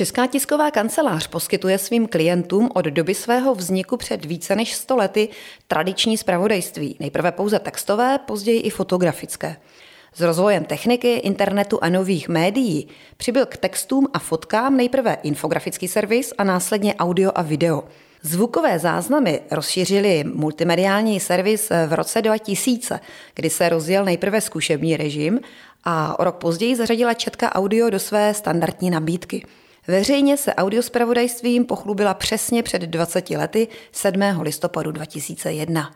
Česká tisková kancelář poskytuje svým klientům od doby svého vzniku před více než 100 lety tradiční zpravodajství, nejprve pouze textové, později i fotografické. S rozvojem techniky, internetu a nových médií přibyl k textům a fotkám nejprve infografický servis a následně audio a video. Zvukové záznamy rozšířili multimediální servis v roce 2000, kdy se rozjel nejprve zkušební režim a o rok později zařadila Četka Audio do své standardní nabídky. Veřejně se audiospravodajstvím pochlubila přesně před 20 lety 7. listopadu 2001.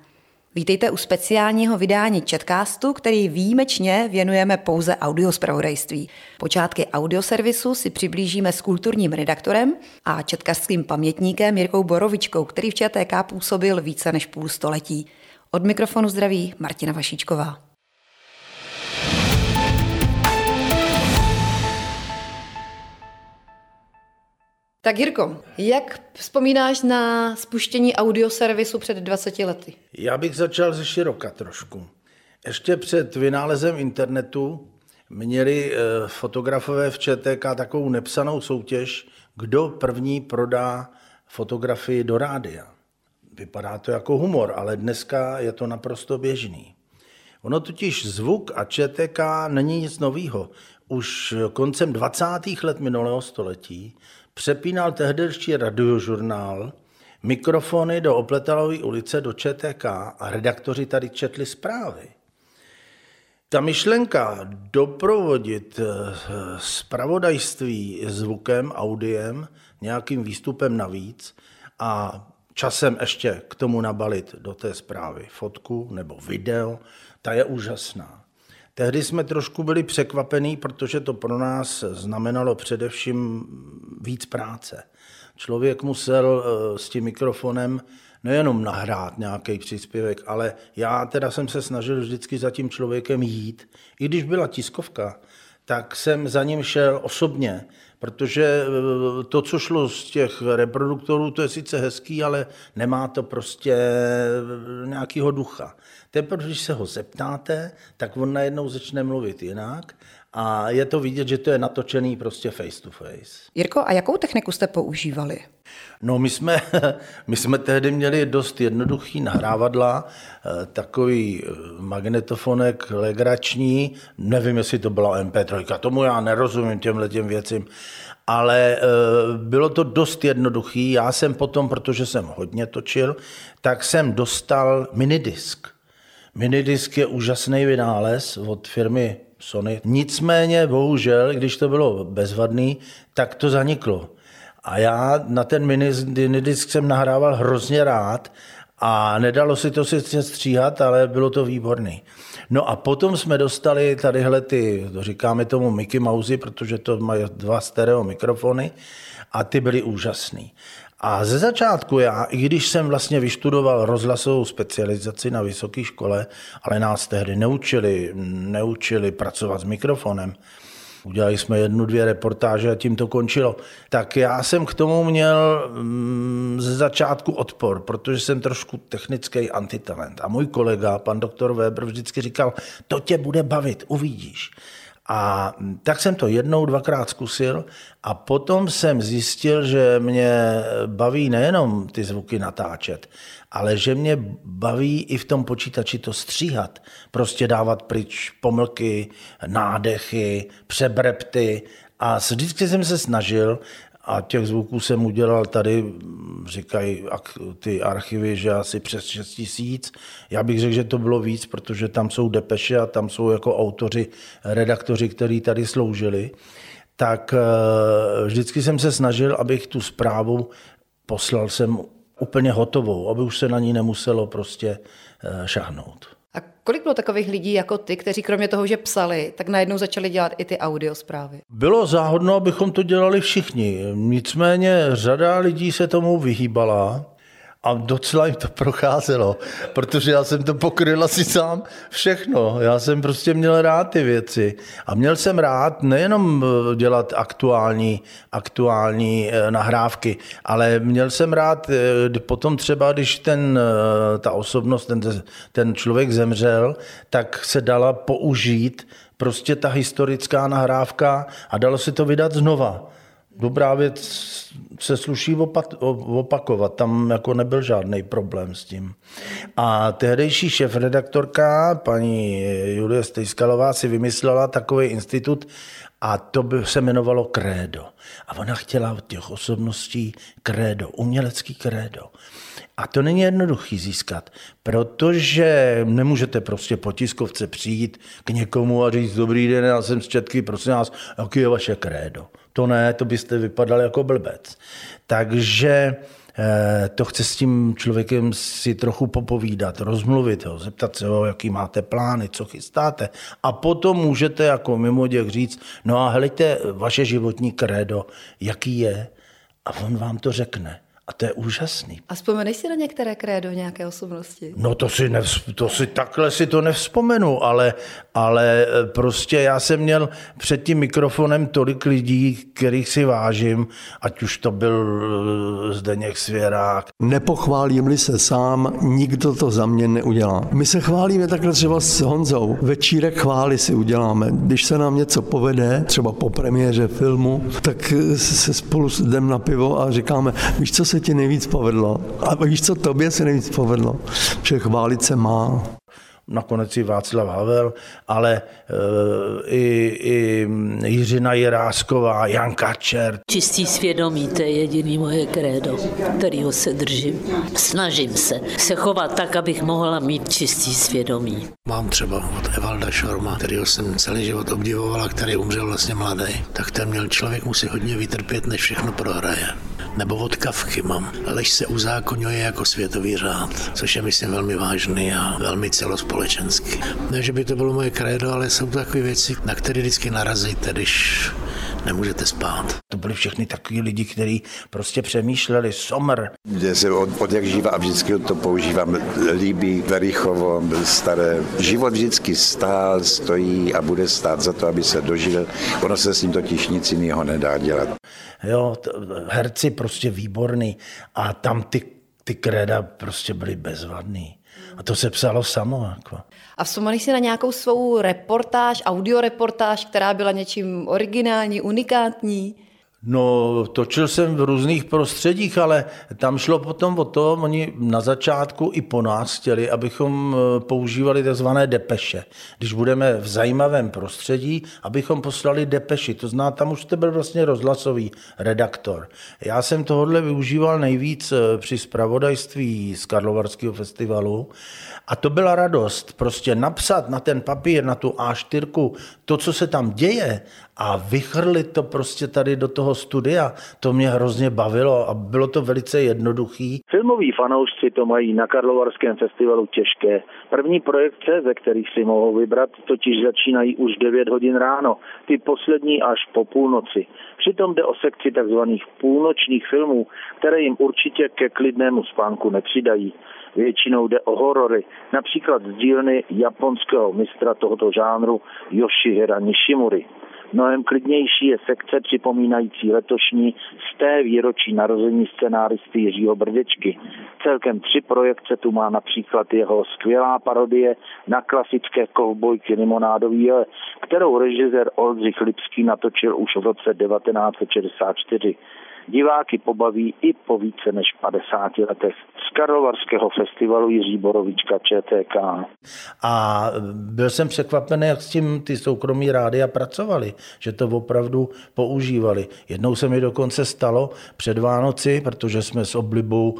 Vítejte u speciálního vydání Chatcastu, který výjimečně věnujeme pouze audiospravodajství. Počátky audioservisu si přiblížíme s kulturním redaktorem a četkastským pamětníkem Jirkou Borovičkou, který v ČTK působil více než půl století. Od mikrofonu zdraví Martina Vašíčková. Tak Jirko, jak vzpomínáš na spuštění audioservisu před 20 lety? Já bych začal ze široka trošku. Ještě před vynálezem internetu měli eh, fotografové v ČTK takovou nepsanou soutěž, kdo první prodá fotografii do rádia. Vypadá to jako humor, ale dneska je to naprosto běžný. Ono totiž zvuk a ČTK není nic nového. Už koncem 20. let minulého století přepínal tehdejší radiožurnál mikrofony do Opletalové ulice do ČTK a redaktoři tady četli zprávy. Ta myšlenka doprovodit spravodajství eh, zvukem, audiem, nějakým výstupem navíc a časem ještě k tomu nabalit do té zprávy fotku nebo video, ta je úžasná. Tehdy jsme trošku byli překvapení, protože to pro nás znamenalo především víc práce. Člověk musel eh, s tím mikrofonem nejenom nahrát nějaký příspěvek, ale já teda jsem se snažil vždycky za tím člověkem jít. I když byla tiskovka, tak jsem za ním šel osobně, protože eh, to, co šlo z těch reproduktorů, to je sice hezký, ale nemá to prostě eh, nějakého ducha. Teprve, když se ho zeptáte, tak on najednou začne mluvit jinak a je to vidět, že to je natočený prostě face to face. Jirko, a jakou techniku jste používali? No my jsme, my jsme tehdy měli dost jednoduchý nahrávadla, eh, takový eh, magnetofonek legrační, nevím, jestli to byla MP3, tomu já nerozumím těmhle těm věcím, ale eh, bylo to dost jednoduchý. Já jsem potom, protože jsem hodně točil, tak jsem dostal minidisk. Minidisk je úžasný vynález od firmy Sony. Nicméně, bohužel, když to bylo bezvadný, tak to zaniklo. A já na ten minidisk jsem nahrával hrozně rád a nedalo si to sice stříhat, ale bylo to výborný. No a potom jsme dostali tadyhle ty, říkáme tomu Mickey Mousey, protože to mají dva stereo mikrofony a ty byly úžasný. A ze začátku já, i když jsem vlastně vyštudoval rozhlasovou specializaci na vysoké škole, ale nás tehdy neučili, neučili pracovat s mikrofonem, Udělali jsme jednu, dvě reportáže a tím to končilo. Tak já jsem k tomu měl mm, ze začátku odpor, protože jsem trošku technický antitalent. A můj kolega, pan doktor Weber, vždycky říkal, to tě bude bavit, uvidíš. A tak jsem to jednou, dvakrát zkusil a potom jsem zjistil, že mě baví nejenom ty zvuky natáčet, ale že mě baví i v tom počítači to stříhat. Prostě dávat pryč pomlky, nádechy, přebrepty. A vždycky jsem se snažil, a těch zvuků jsem udělal tady, říkají ty archivy, že asi přes 6 tisíc. Já bych řekl, že to bylo víc, protože tam jsou depeše a tam jsou jako autoři, redaktoři, kteří tady sloužili. Tak eh, vždycky jsem se snažil, abych tu zprávu poslal jsem úplně hotovou, aby už se na ní nemuselo prostě eh, šahnout. A kolik bylo takových lidí jako ty, kteří kromě toho, že psali, tak najednou začali dělat i ty audiosprávy? Bylo záhodno, abychom to dělali všichni. Nicméně řada lidí se tomu vyhýbala a docela jim to procházelo, protože já jsem to pokryl asi sám všechno. Já jsem prostě měl rád ty věci. A měl jsem rád nejenom eh, dělat aktuální, aktuální eh, nahrávky, ale měl jsem rád eh, potom třeba, když ten, ta osobnost, ten, ten člověk zemřel, tak se dala použít prostě ta historická nahrávka a dalo se to vydat znova Dobrá věc se sluší opakovat, tam jako nebyl žádný problém s tím. A tehdejší šéf-redaktorka, paní Julie Stejskalová, si vymyslela takový institut a to by se jmenovalo krédo. A ona chtěla od těch osobností krédo, umělecký krédo. A to není jednoduchý získat, protože nemůžete prostě po tiskovce přijít k někomu a říct, dobrý den, já jsem z Četky, prosím vás, jaký je vaše krédo. To ne, to byste vypadal jako blbec. Takže eh, to chce s tím člověkem si trochu popovídat, rozmluvit ho, zeptat se ho, jaký máte plány, co chystáte. A potom můžete jako mimoděk říct, no a helejte, vaše životní krédo, jaký je? A on vám to řekne. A to je úžasný. A vzpomeneš si na některé krédo nějaké osobnosti? No to si, nevz, to si takhle si to nevzpomenu, ale, ale e, prostě já jsem měl před tím mikrofonem tolik lidí, kterých si vážím, ať už to byl e, Zdeněk Svěrák. Nepochválím-li se sám, nikdo to za mě neudělá. My se chválíme takhle třeba s Honzou. Večírek chvály si uděláme. Když se nám něco povede, třeba po premiéře filmu, tak se spolu jdem na pivo a říkáme, víš, co se ti nejvíc povedlo? A víš, co tobě se nejvíc povedlo? Že chválit se má nakonec i Václav Havel, ale e, i, i Jiřina Jirásková, Jan Kačer. Čistý svědomí, to je jediný moje krédo, kterýho se držím. Snažím se se chovat tak, abych mohla mít čistý svědomí. Mám třeba od Evalda Šorma, kterýho jsem celý život obdivovala, který umřel vlastně mladý, tak ten měl člověk musí hodně vytrpět, než všechno prohraje nebo od Kavky mám. Lež se uzákonňuje jako světový řád, což je myslím velmi vážný a velmi celospolečenský. Ne, že by to bylo moje krédo, ale jsou to takové věci, na které vždycky narazíte, když nemůžete spát. To byli všechny takový lidi, kteří prostě přemýšleli, somr. Mně se od, od jak živa a vždycky to používám, líbí Verichovo, staré. Život vždycky stál, stojí a bude stát za to, aby se dožil. Ono se s tím totiž nic jiného nedá dělat. Jo, herci prostě výborný a tam ty, ty kréda prostě byly bezvadný. A to se psalo samo. Jako. A vzpomeneš si na nějakou svou reportáž, audioreportáž, která byla něčím originální, unikátní? No, točil jsem v různých prostředích, ale tam šlo potom o to, oni na začátku i po nás chtěli, abychom eh, používali tzv. depeše. Když budeme v zajímavém prostředí, abychom poslali depeši. To zná, tam už byl vlastně rozhlasový redaktor. Já jsem tohle využíval nejvíc eh, při spravodajství z Karlovarského festivalu a to byla radost. Prostě napsat na ten papír, na tu A4, to, co se tam děje a vychrlit to prostě tady do toho studia, to mě hrozně bavilo a bylo to velice jednoduchý. Filmoví fanoušci to mají na Karlovarském festivalu těžké. První projekce, ze kterých si mohou vybrat, totiž začínají už 9 hodin ráno, ty poslední až po půlnoci. Přitom jde o sekci tzv. půlnočních filmů, které jim určitě ke klidnému spánku nepřidají. Většinou jde o horory, například z dílny japonského mistra tohoto žánru Yoshihira Nishimury. Mnohem klidnější je sekce připomínající letošní z té výročí narození scenáristy Jiřího Brdečky. Celkem tři projekce tu má například jeho skvělá parodie na klasické kovbojky Limonádový kterou režisér Oldřich Lipský natočil už v roce 1964 diváky pobaví i po více než 50 letech. Z Karlovarského festivalu Jiří Borovička ČTK. A byl jsem překvapený, jak s tím ty soukromí rádia pracovali, že to opravdu používali. Jednou se mi dokonce stalo před Vánoci, protože jsme s oblibou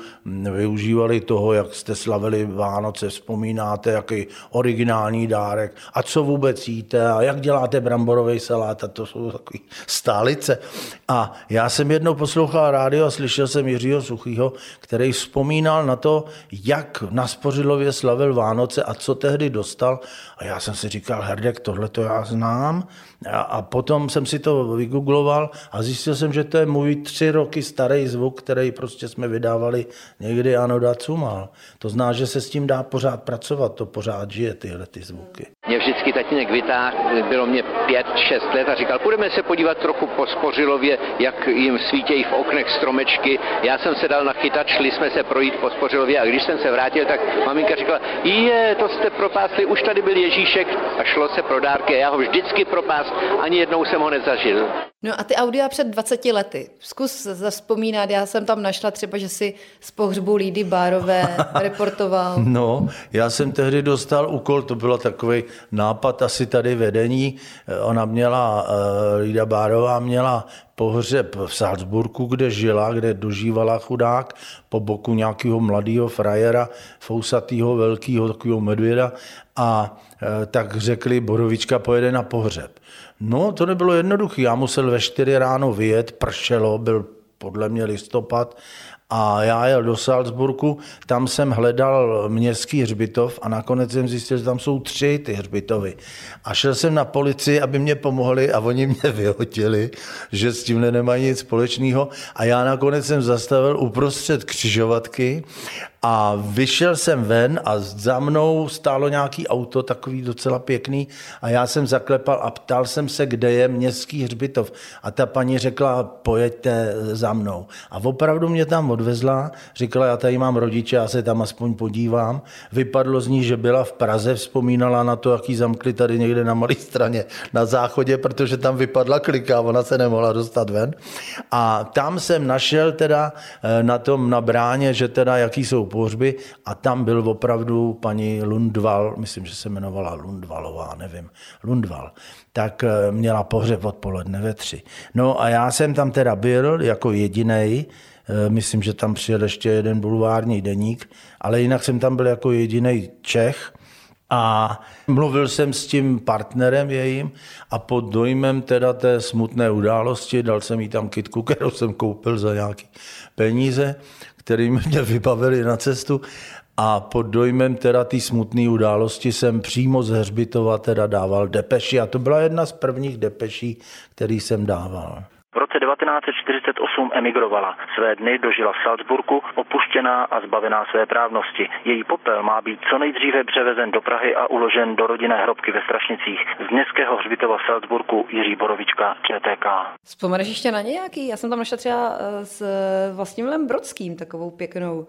využívali toho, jak jste slavili Vánoce, vzpomínáte, jaký originální dárek a co vůbec jíte a jak děláte bramborový salát a to jsou takové stálice. A já jsem jednou poslouchal rádio a slyšel jsem Jiřího Suchýho, který vzpomínal na to, jak na Spořilově slavil Vánoce a co tehdy dostal. A já jsem si říkal, Herdek, tohle to já znám. A, a potom jsem si to vygoogloval a zjistil jsem, že to je můj tři roky starý zvuk, který prostě jsme vydávali někdy ano dacumal. To zná, že se s tím dá pořád pracovat, to pořád žije tyhle ty zvuky. Mě vždycky tatínek vytáhl, bylo mě pět, šest let a říkal, půjdeme se podívat trochu po Spořilově, jak jim svítějí v oknech stromečky. Já jsem se dal nachytat, šli jsme se projít po Spořilově a když jsem se vrátil, tak maminka říkala, je, to jste propásli, už tady byl Ježíšek a šlo se pro dárky já ho vždycky propás, ani jednou jsem ho nezažil. No a ty audia před 20 lety. Zkus zaspomínat, já jsem tam našla třeba, že si z pohřbu Lídy Bárové reportoval. No, já jsem tehdy dostal úkol, to bylo takový nápad asi tady vedení. Ona měla, eh, Lída Bárová měla pohřeb v Salzburku, kde žila, kde dožívala chudák, po boku nějakého mladého frajera, fousatého, velkého, takového medvěda a eh, tak řekli, Borovička pojede na pohřeb. No, to nebylo jednoduché. Já musel ve 4 ráno vyjet, pršelo, byl podle mě listopad a já jel do Salzburgu, tam jsem hledal městský hřbitov a nakonec jsem zjistil, že tam jsou tři ty hřbitovy. A šel jsem na policii, aby mě pomohli a oni mě vyhodili, že s tím nemají nic společného. A já nakonec jsem zastavil uprostřed křižovatky a vyšel jsem ven a za mnou stálo nějaký auto, takový docela pěkný a já jsem zaklepal a ptal jsem se, kde je městský hřbitov. A ta paní řekla, pojeďte za mnou. A opravdu mě tam odvezla, říkala, já tady mám rodiče, já se tam aspoň podívám. Vypadlo z ní, že byla v Praze, vzpomínala na to, jaký zamkli tady někde na malé straně na záchodě, protože tam vypadla klika, ona se nemohla dostat ven. A tam jsem našel teda eh, na tom na bráně, že teda jaký jsou pohřby a tam byl opravdu paní Lundval, myslím, že se jmenovala Lundvalová, nevím, Lundval, tak eh, měla pohřeb odpoledne ve tři. No a já jsem tam teda byl jako jediný, myslím, že tam přijel ještě jeden bulvární deník, ale jinak jsem tam byl jako jediný Čech, a mluvil jsem s tím partnerem jejím a pod dojmem teda té smutné události dal jsem jí tam kitku, kterou jsem koupil za nějaké peníze, kterými mě vybavili na cestu a pod dojmem teda té smutné události jsem přímo z Hřbitova teda dával depeši a to byla jedna z prvních depeší, který jsem dával. V roce 1948 emigrovala. Své dny dožila v Salzburgu, opuštěná a zbavená své právnosti. Její popel má být co nejdříve převezen do Prahy a uložen do rodinné hrobky ve Strašnicích. Z městského hřbitova v Salzburgu Jiří Borovička, ČTK. Vzpomeneš ještě na nějaký? Já jsem tam našla třeba eh, s Vlastimilem Brodským takovou pěknou.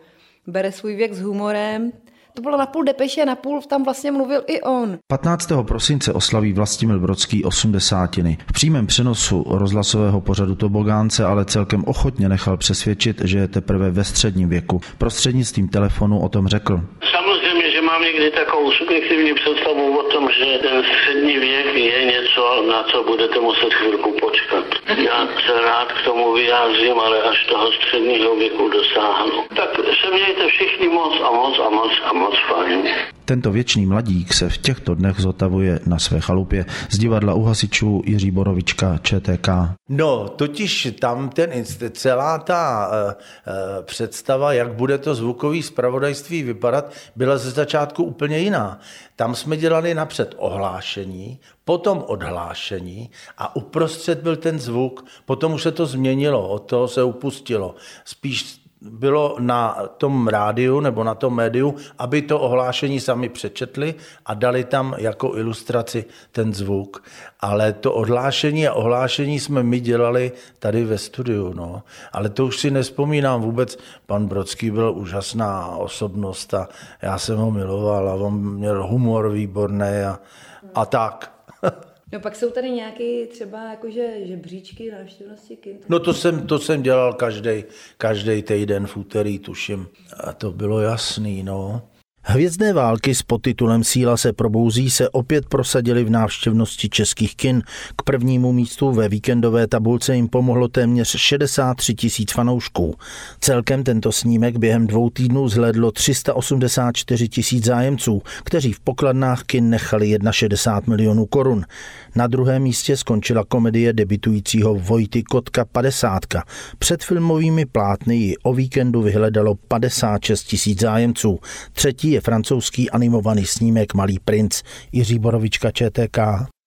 Bere svůj věk s humorem, to bylo na půl depeše, na půl tam vlastně mluvil i on. 15. prosince oslaví Vlastimil Brodský osmdesátiny. V přímém přenosu rozhlasového pořadu Tobogánce ale celkem ochotně nechal přesvědčit, že je teprve ve středním věku. Prostřednictvím telefonu o tom řekl. Samozřejmě, že mám někdy takovou subjektivní představu o tom, že ten střední věk je něco, na co budete muset chvilku počkat. Já se rád k tomu vyjádřím, ale až toho středního věku dosáhnu. Tak se mějte všichni moc a moc a moc a moc fajn. Tento věčný mladík se v těchto dnech zotavuje na své chalupě z divadla u hasičů Jiří Borovička ČTK. No, totiž tam ten, celá ta uh, uh, představa, jak bude to zvukové zpravodajství vypadat, byla ze začátku úplně jiná. Tam jsme dělali napřed ohlášení, potom odhlášení a uprostřed byl ten zvuk, potom už se to změnilo, od toho se upustilo. Spíš bylo na tom rádiu nebo na tom médiu, aby to ohlášení sami přečetli a dali tam jako ilustraci ten zvuk. Ale to odhlášení a ohlášení jsme my dělali tady ve studiu. No. Ale to už si nespomínám vůbec. Pan Brodský byl úžasná osobnost a já jsem ho miloval a on měl humor výborný a, a tak. No pak jsou tady nějaké třeba jakože žebříčky návštěvnosti kin. No to jsem, to jsem dělal každý každý týden v úterý, tuším. A to bylo jasný, no. Hvězdné války s podtitulem Síla se probouzí se opět prosadili v návštěvnosti českých kin. K prvnímu místu ve víkendové tabulce jim pomohlo téměř 63 tisíc fanoušků. Celkem tento snímek během dvou týdnů zhledlo 384 tisíc zájemců, kteří v pokladnách kin nechali 61 milionů korun. Na druhém místě skončila komedie debitujícího Vojty Kotka 50. Před filmovými plátny ji o víkendu vyhledalo 56 tisíc zájemců. Třetí je francouzský animovaný snímek Malý princ Jiří Borovička ČTK.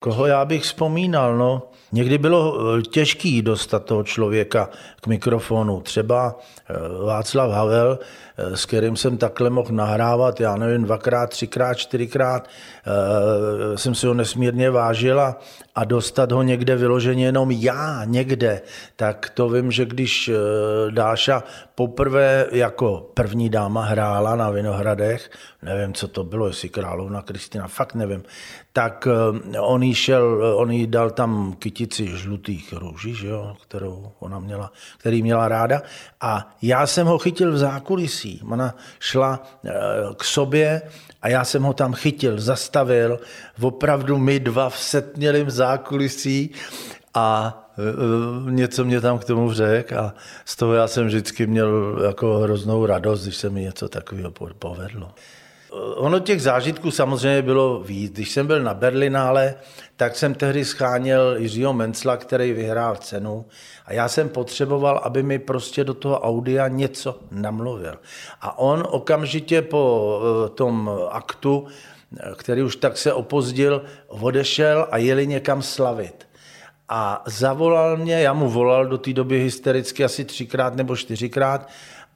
Koho já bych vzpomínal, no. Někdy bylo eh, těžký dostat toho člověka k mikrofonu. Třeba eh, Václav Havel, s kterým jsem takhle mohl nahrávat, já nevím, dvakrát, třikrát, čtyřikrát, jsem si ho nesmírně vážila a dostat ho někde vyloženě jenom já někde, tak to vím, že když Dáša poprvé jako první dáma hrála na Vinohradech, nevím, co to bylo, jestli královna Kristina, fakt nevím, tak eh, on jí šel, on jí dal tam kytici žlutých růží, že jo, kterou ona měla, který měla ráda. A já jsem ho chytil v zákulisí. Ona šla eh, k sobě a já jsem ho tam chytil, zastavil. Opravdu my dva v setmělém zákulisí a eh, něco mě tam k tomu řekl a z toho já jsem vždycky měl jako hroznou radost, když se mi něco takového povedlo. Ono těch zážitků samozřejmě bylo víc. Když jsem byl na Berlinále, tak jsem tehdy scháněl Jiřího Mencla, který vyhrál cenu a já jsem potřeboval, aby mi prostě do toho audia něco namluvil. A on okamžitě po eh, tom aktu, který už tak se opozdil, odešel a jeli někam slavit. A zavolal mě, já mu volal do té doby hystericky asi třikrát nebo čtyřikrát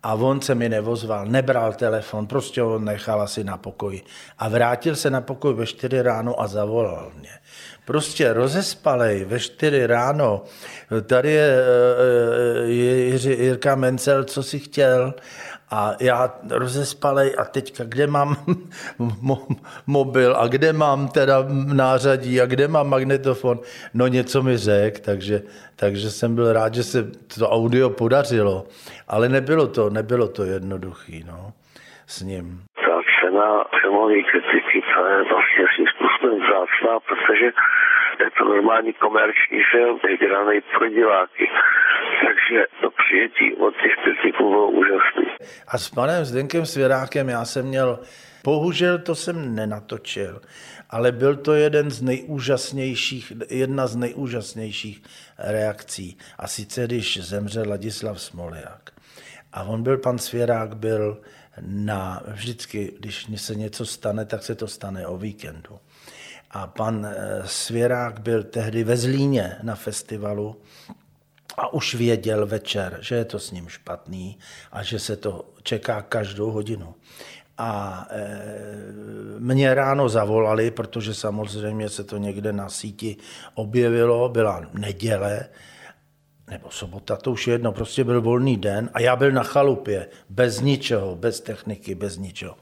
a on se mi nevozval, nebral telefon, prostě ho nechal asi na pokoji. A vrátil se na pokoj ve 4 ráno a zavolal mě. Prostě rozespalej ve 4 ráno, tady je, je Jirka Mencel, co si chtěl, a já rozespalej a teďka kde mám mobil a kde mám teda nářadí a kde mám magnetofon. No něco mi řek, takže, takže jsem byl rád, že se to audio podařilo. Ale nebylo to, nebylo to jednoduchý no, s ním. Ta cena filmové kritiky, to je vlastně svým způsobem vzácná, protože je to normální komerční film, vyhraný pro diváky. Takže to přijetí od těch kritiků bylo úžasný. A s panem Zdenkem Svěrákem já jsem měl, bohužel to jsem nenatočil, ale byl to jeden z nejúžasnějších, jedna z nejúžasnějších reakcí. A sice, když zemřel Ladislav Smoliak. A on byl, pan Svěrák byl na, vždycky, když se něco stane, tak se to stane o víkendu. A pan eh, Svěrák byl tehdy ve Zlíně na festivalu a už věděl večer, že je to s ním špatný a že se to čeká každou hodinu. A e, mě ráno zavolali, protože samozřejmě se to někde na síti objevilo, byla neděle, nebo sobota, to už je jedno, prostě byl volný den a já byl na chalupě, bez ničeho, bez techniky, bez ničeho.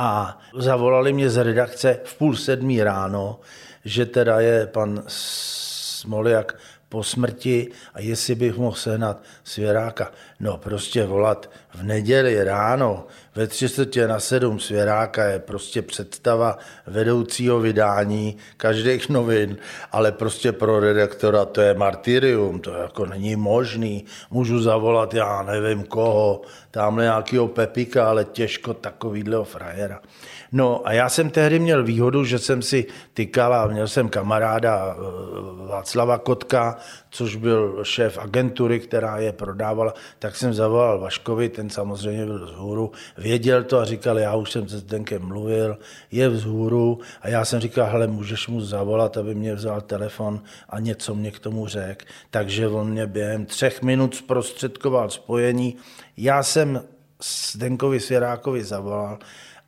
A zavolali mě z redakce v půl sedmí ráno, že teda je pan Smoliak po smrti a jestli bych mohl sehnat svěráka. No prostě volat v neděli ráno ve tři na sedm svěráka je prostě představa vedoucího vydání každých novin, ale prostě pro redaktora to je martyrium, to jako není možný. Můžu zavolat, já nevím koho, tamhle nějakého Pepika, ale těžko takovýhle frajera. No a já jsem tehdy měl výhodu, že jsem si tykal a měl jsem kamaráda eh, Václava Kotka, což byl šéf agentury, která je prodávala, tak jsem zavolal Vaškovi, ten samozřejmě byl z hůru, věděl to a říkal, já už jsem se Zdenkem mluvil, je vzhůru a já jsem říkal, hele, můžeš mu zavolat, aby mě vzal telefon a něco mě k tomu řekl. Takže on mě během třech minut zprostředkoval spojení. Já jsem Zdenkovi Svěrákovi zavolal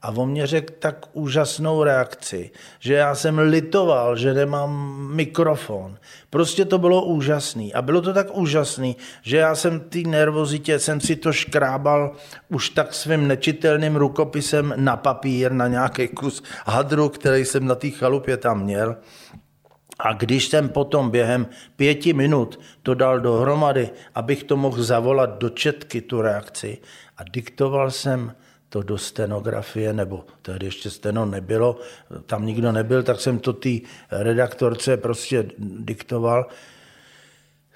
a on mě řekl tak úžasnou reakci, že já jsem litoval, že nemám mikrofon. Prostě to bylo úžasný. A bylo to tak úžasný, že já jsem ty nervozitě, jsem si to škrábal už tak svým nečitelným rukopisem na papír, na nějaký kus hadru, který jsem na té chalupě tam měl. A když jsem potom během pěti minut to dal dohromady, abych to mohl zavolat do četky, tu reakci, a diktoval jsem to do stenografie, nebo tehdy ještě steno nebylo, tam nikdo nebyl, tak jsem to té redaktorce prostě diktoval,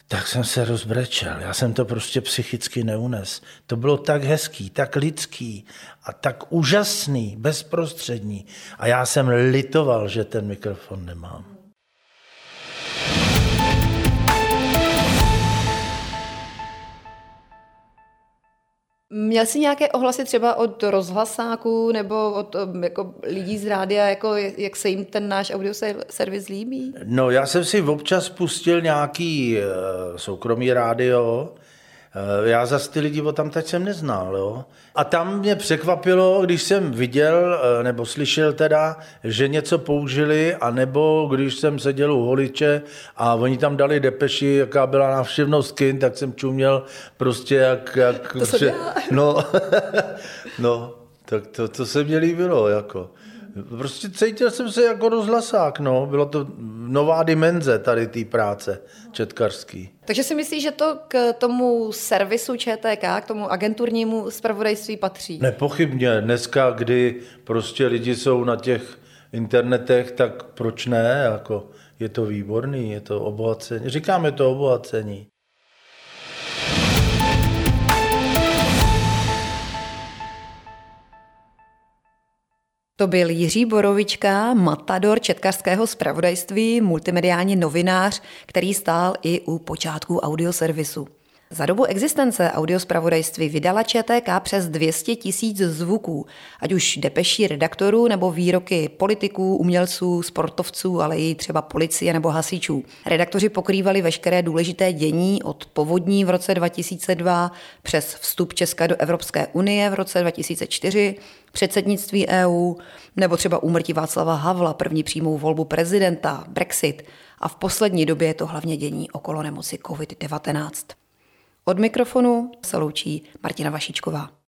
tak jsem se rozbrečel. Já jsem to prostě psychicky neunes. To bylo tak hezký, tak lidský a tak úžasný, bezprostřední. A já jsem litoval, že ten mikrofon nemám. Měl jsi nějaké ohlasy třeba od rozhlasáků nebo od jako lidí z rádia, jako jak se jim ten náš audio servis líbí? No já jsem si občas pustil nějaký uh, soukromý rádio, já za ty lidi tam teď jsem neznal, jo. A tam mě překvapilo, když jsem viděl, eh, nebo slyšel teda, že něco použili, anebo když jsem seděl u holiče a oni tam dali depeši, jaká byla návštěvnost kin, tak jsem čuměl prostě jak... jak to pře... No, no, tak to, to se mě líbilo, jako. Prostě cítil jsem se jako rozhlasák, no. Bylo to nová dimenze tady té práce četkařský. Takže si myslíš, že to k tomu servisu ČTK, k tomu agenturnímu zpravodajství patří? Nepochybně. Dneska, kdy prostě lidi jsou na těch internetech, tak proč ne? Jako, je to výborný, je to obohacení. Říkáme to obohacení. To byl Jiří Borovička, matador četkařského zpravodajství, multimediální novinář, který stál i u počátku audioservisu. Za dobu existence audiospravodajství vydala ČTK přes 200 tisíc zvuků, ať už depeší redaktorů nebo výroky politiků, umělců, sportovců, ale i třeba policie nebo hasičů. Redaktoři pokrývali veškeré důležité dění od povodní v roce 2002 přes vstup Česka do Evropské unie v roce 2004, předsednictví EU nebo třeba úmrtí Václava Havla, první přímou volbu prezidenta, Brexit a v poslední době je to hlavně dění okolo nemoci COVID-19. Od mikrofonu se loučí Martina Vašičková.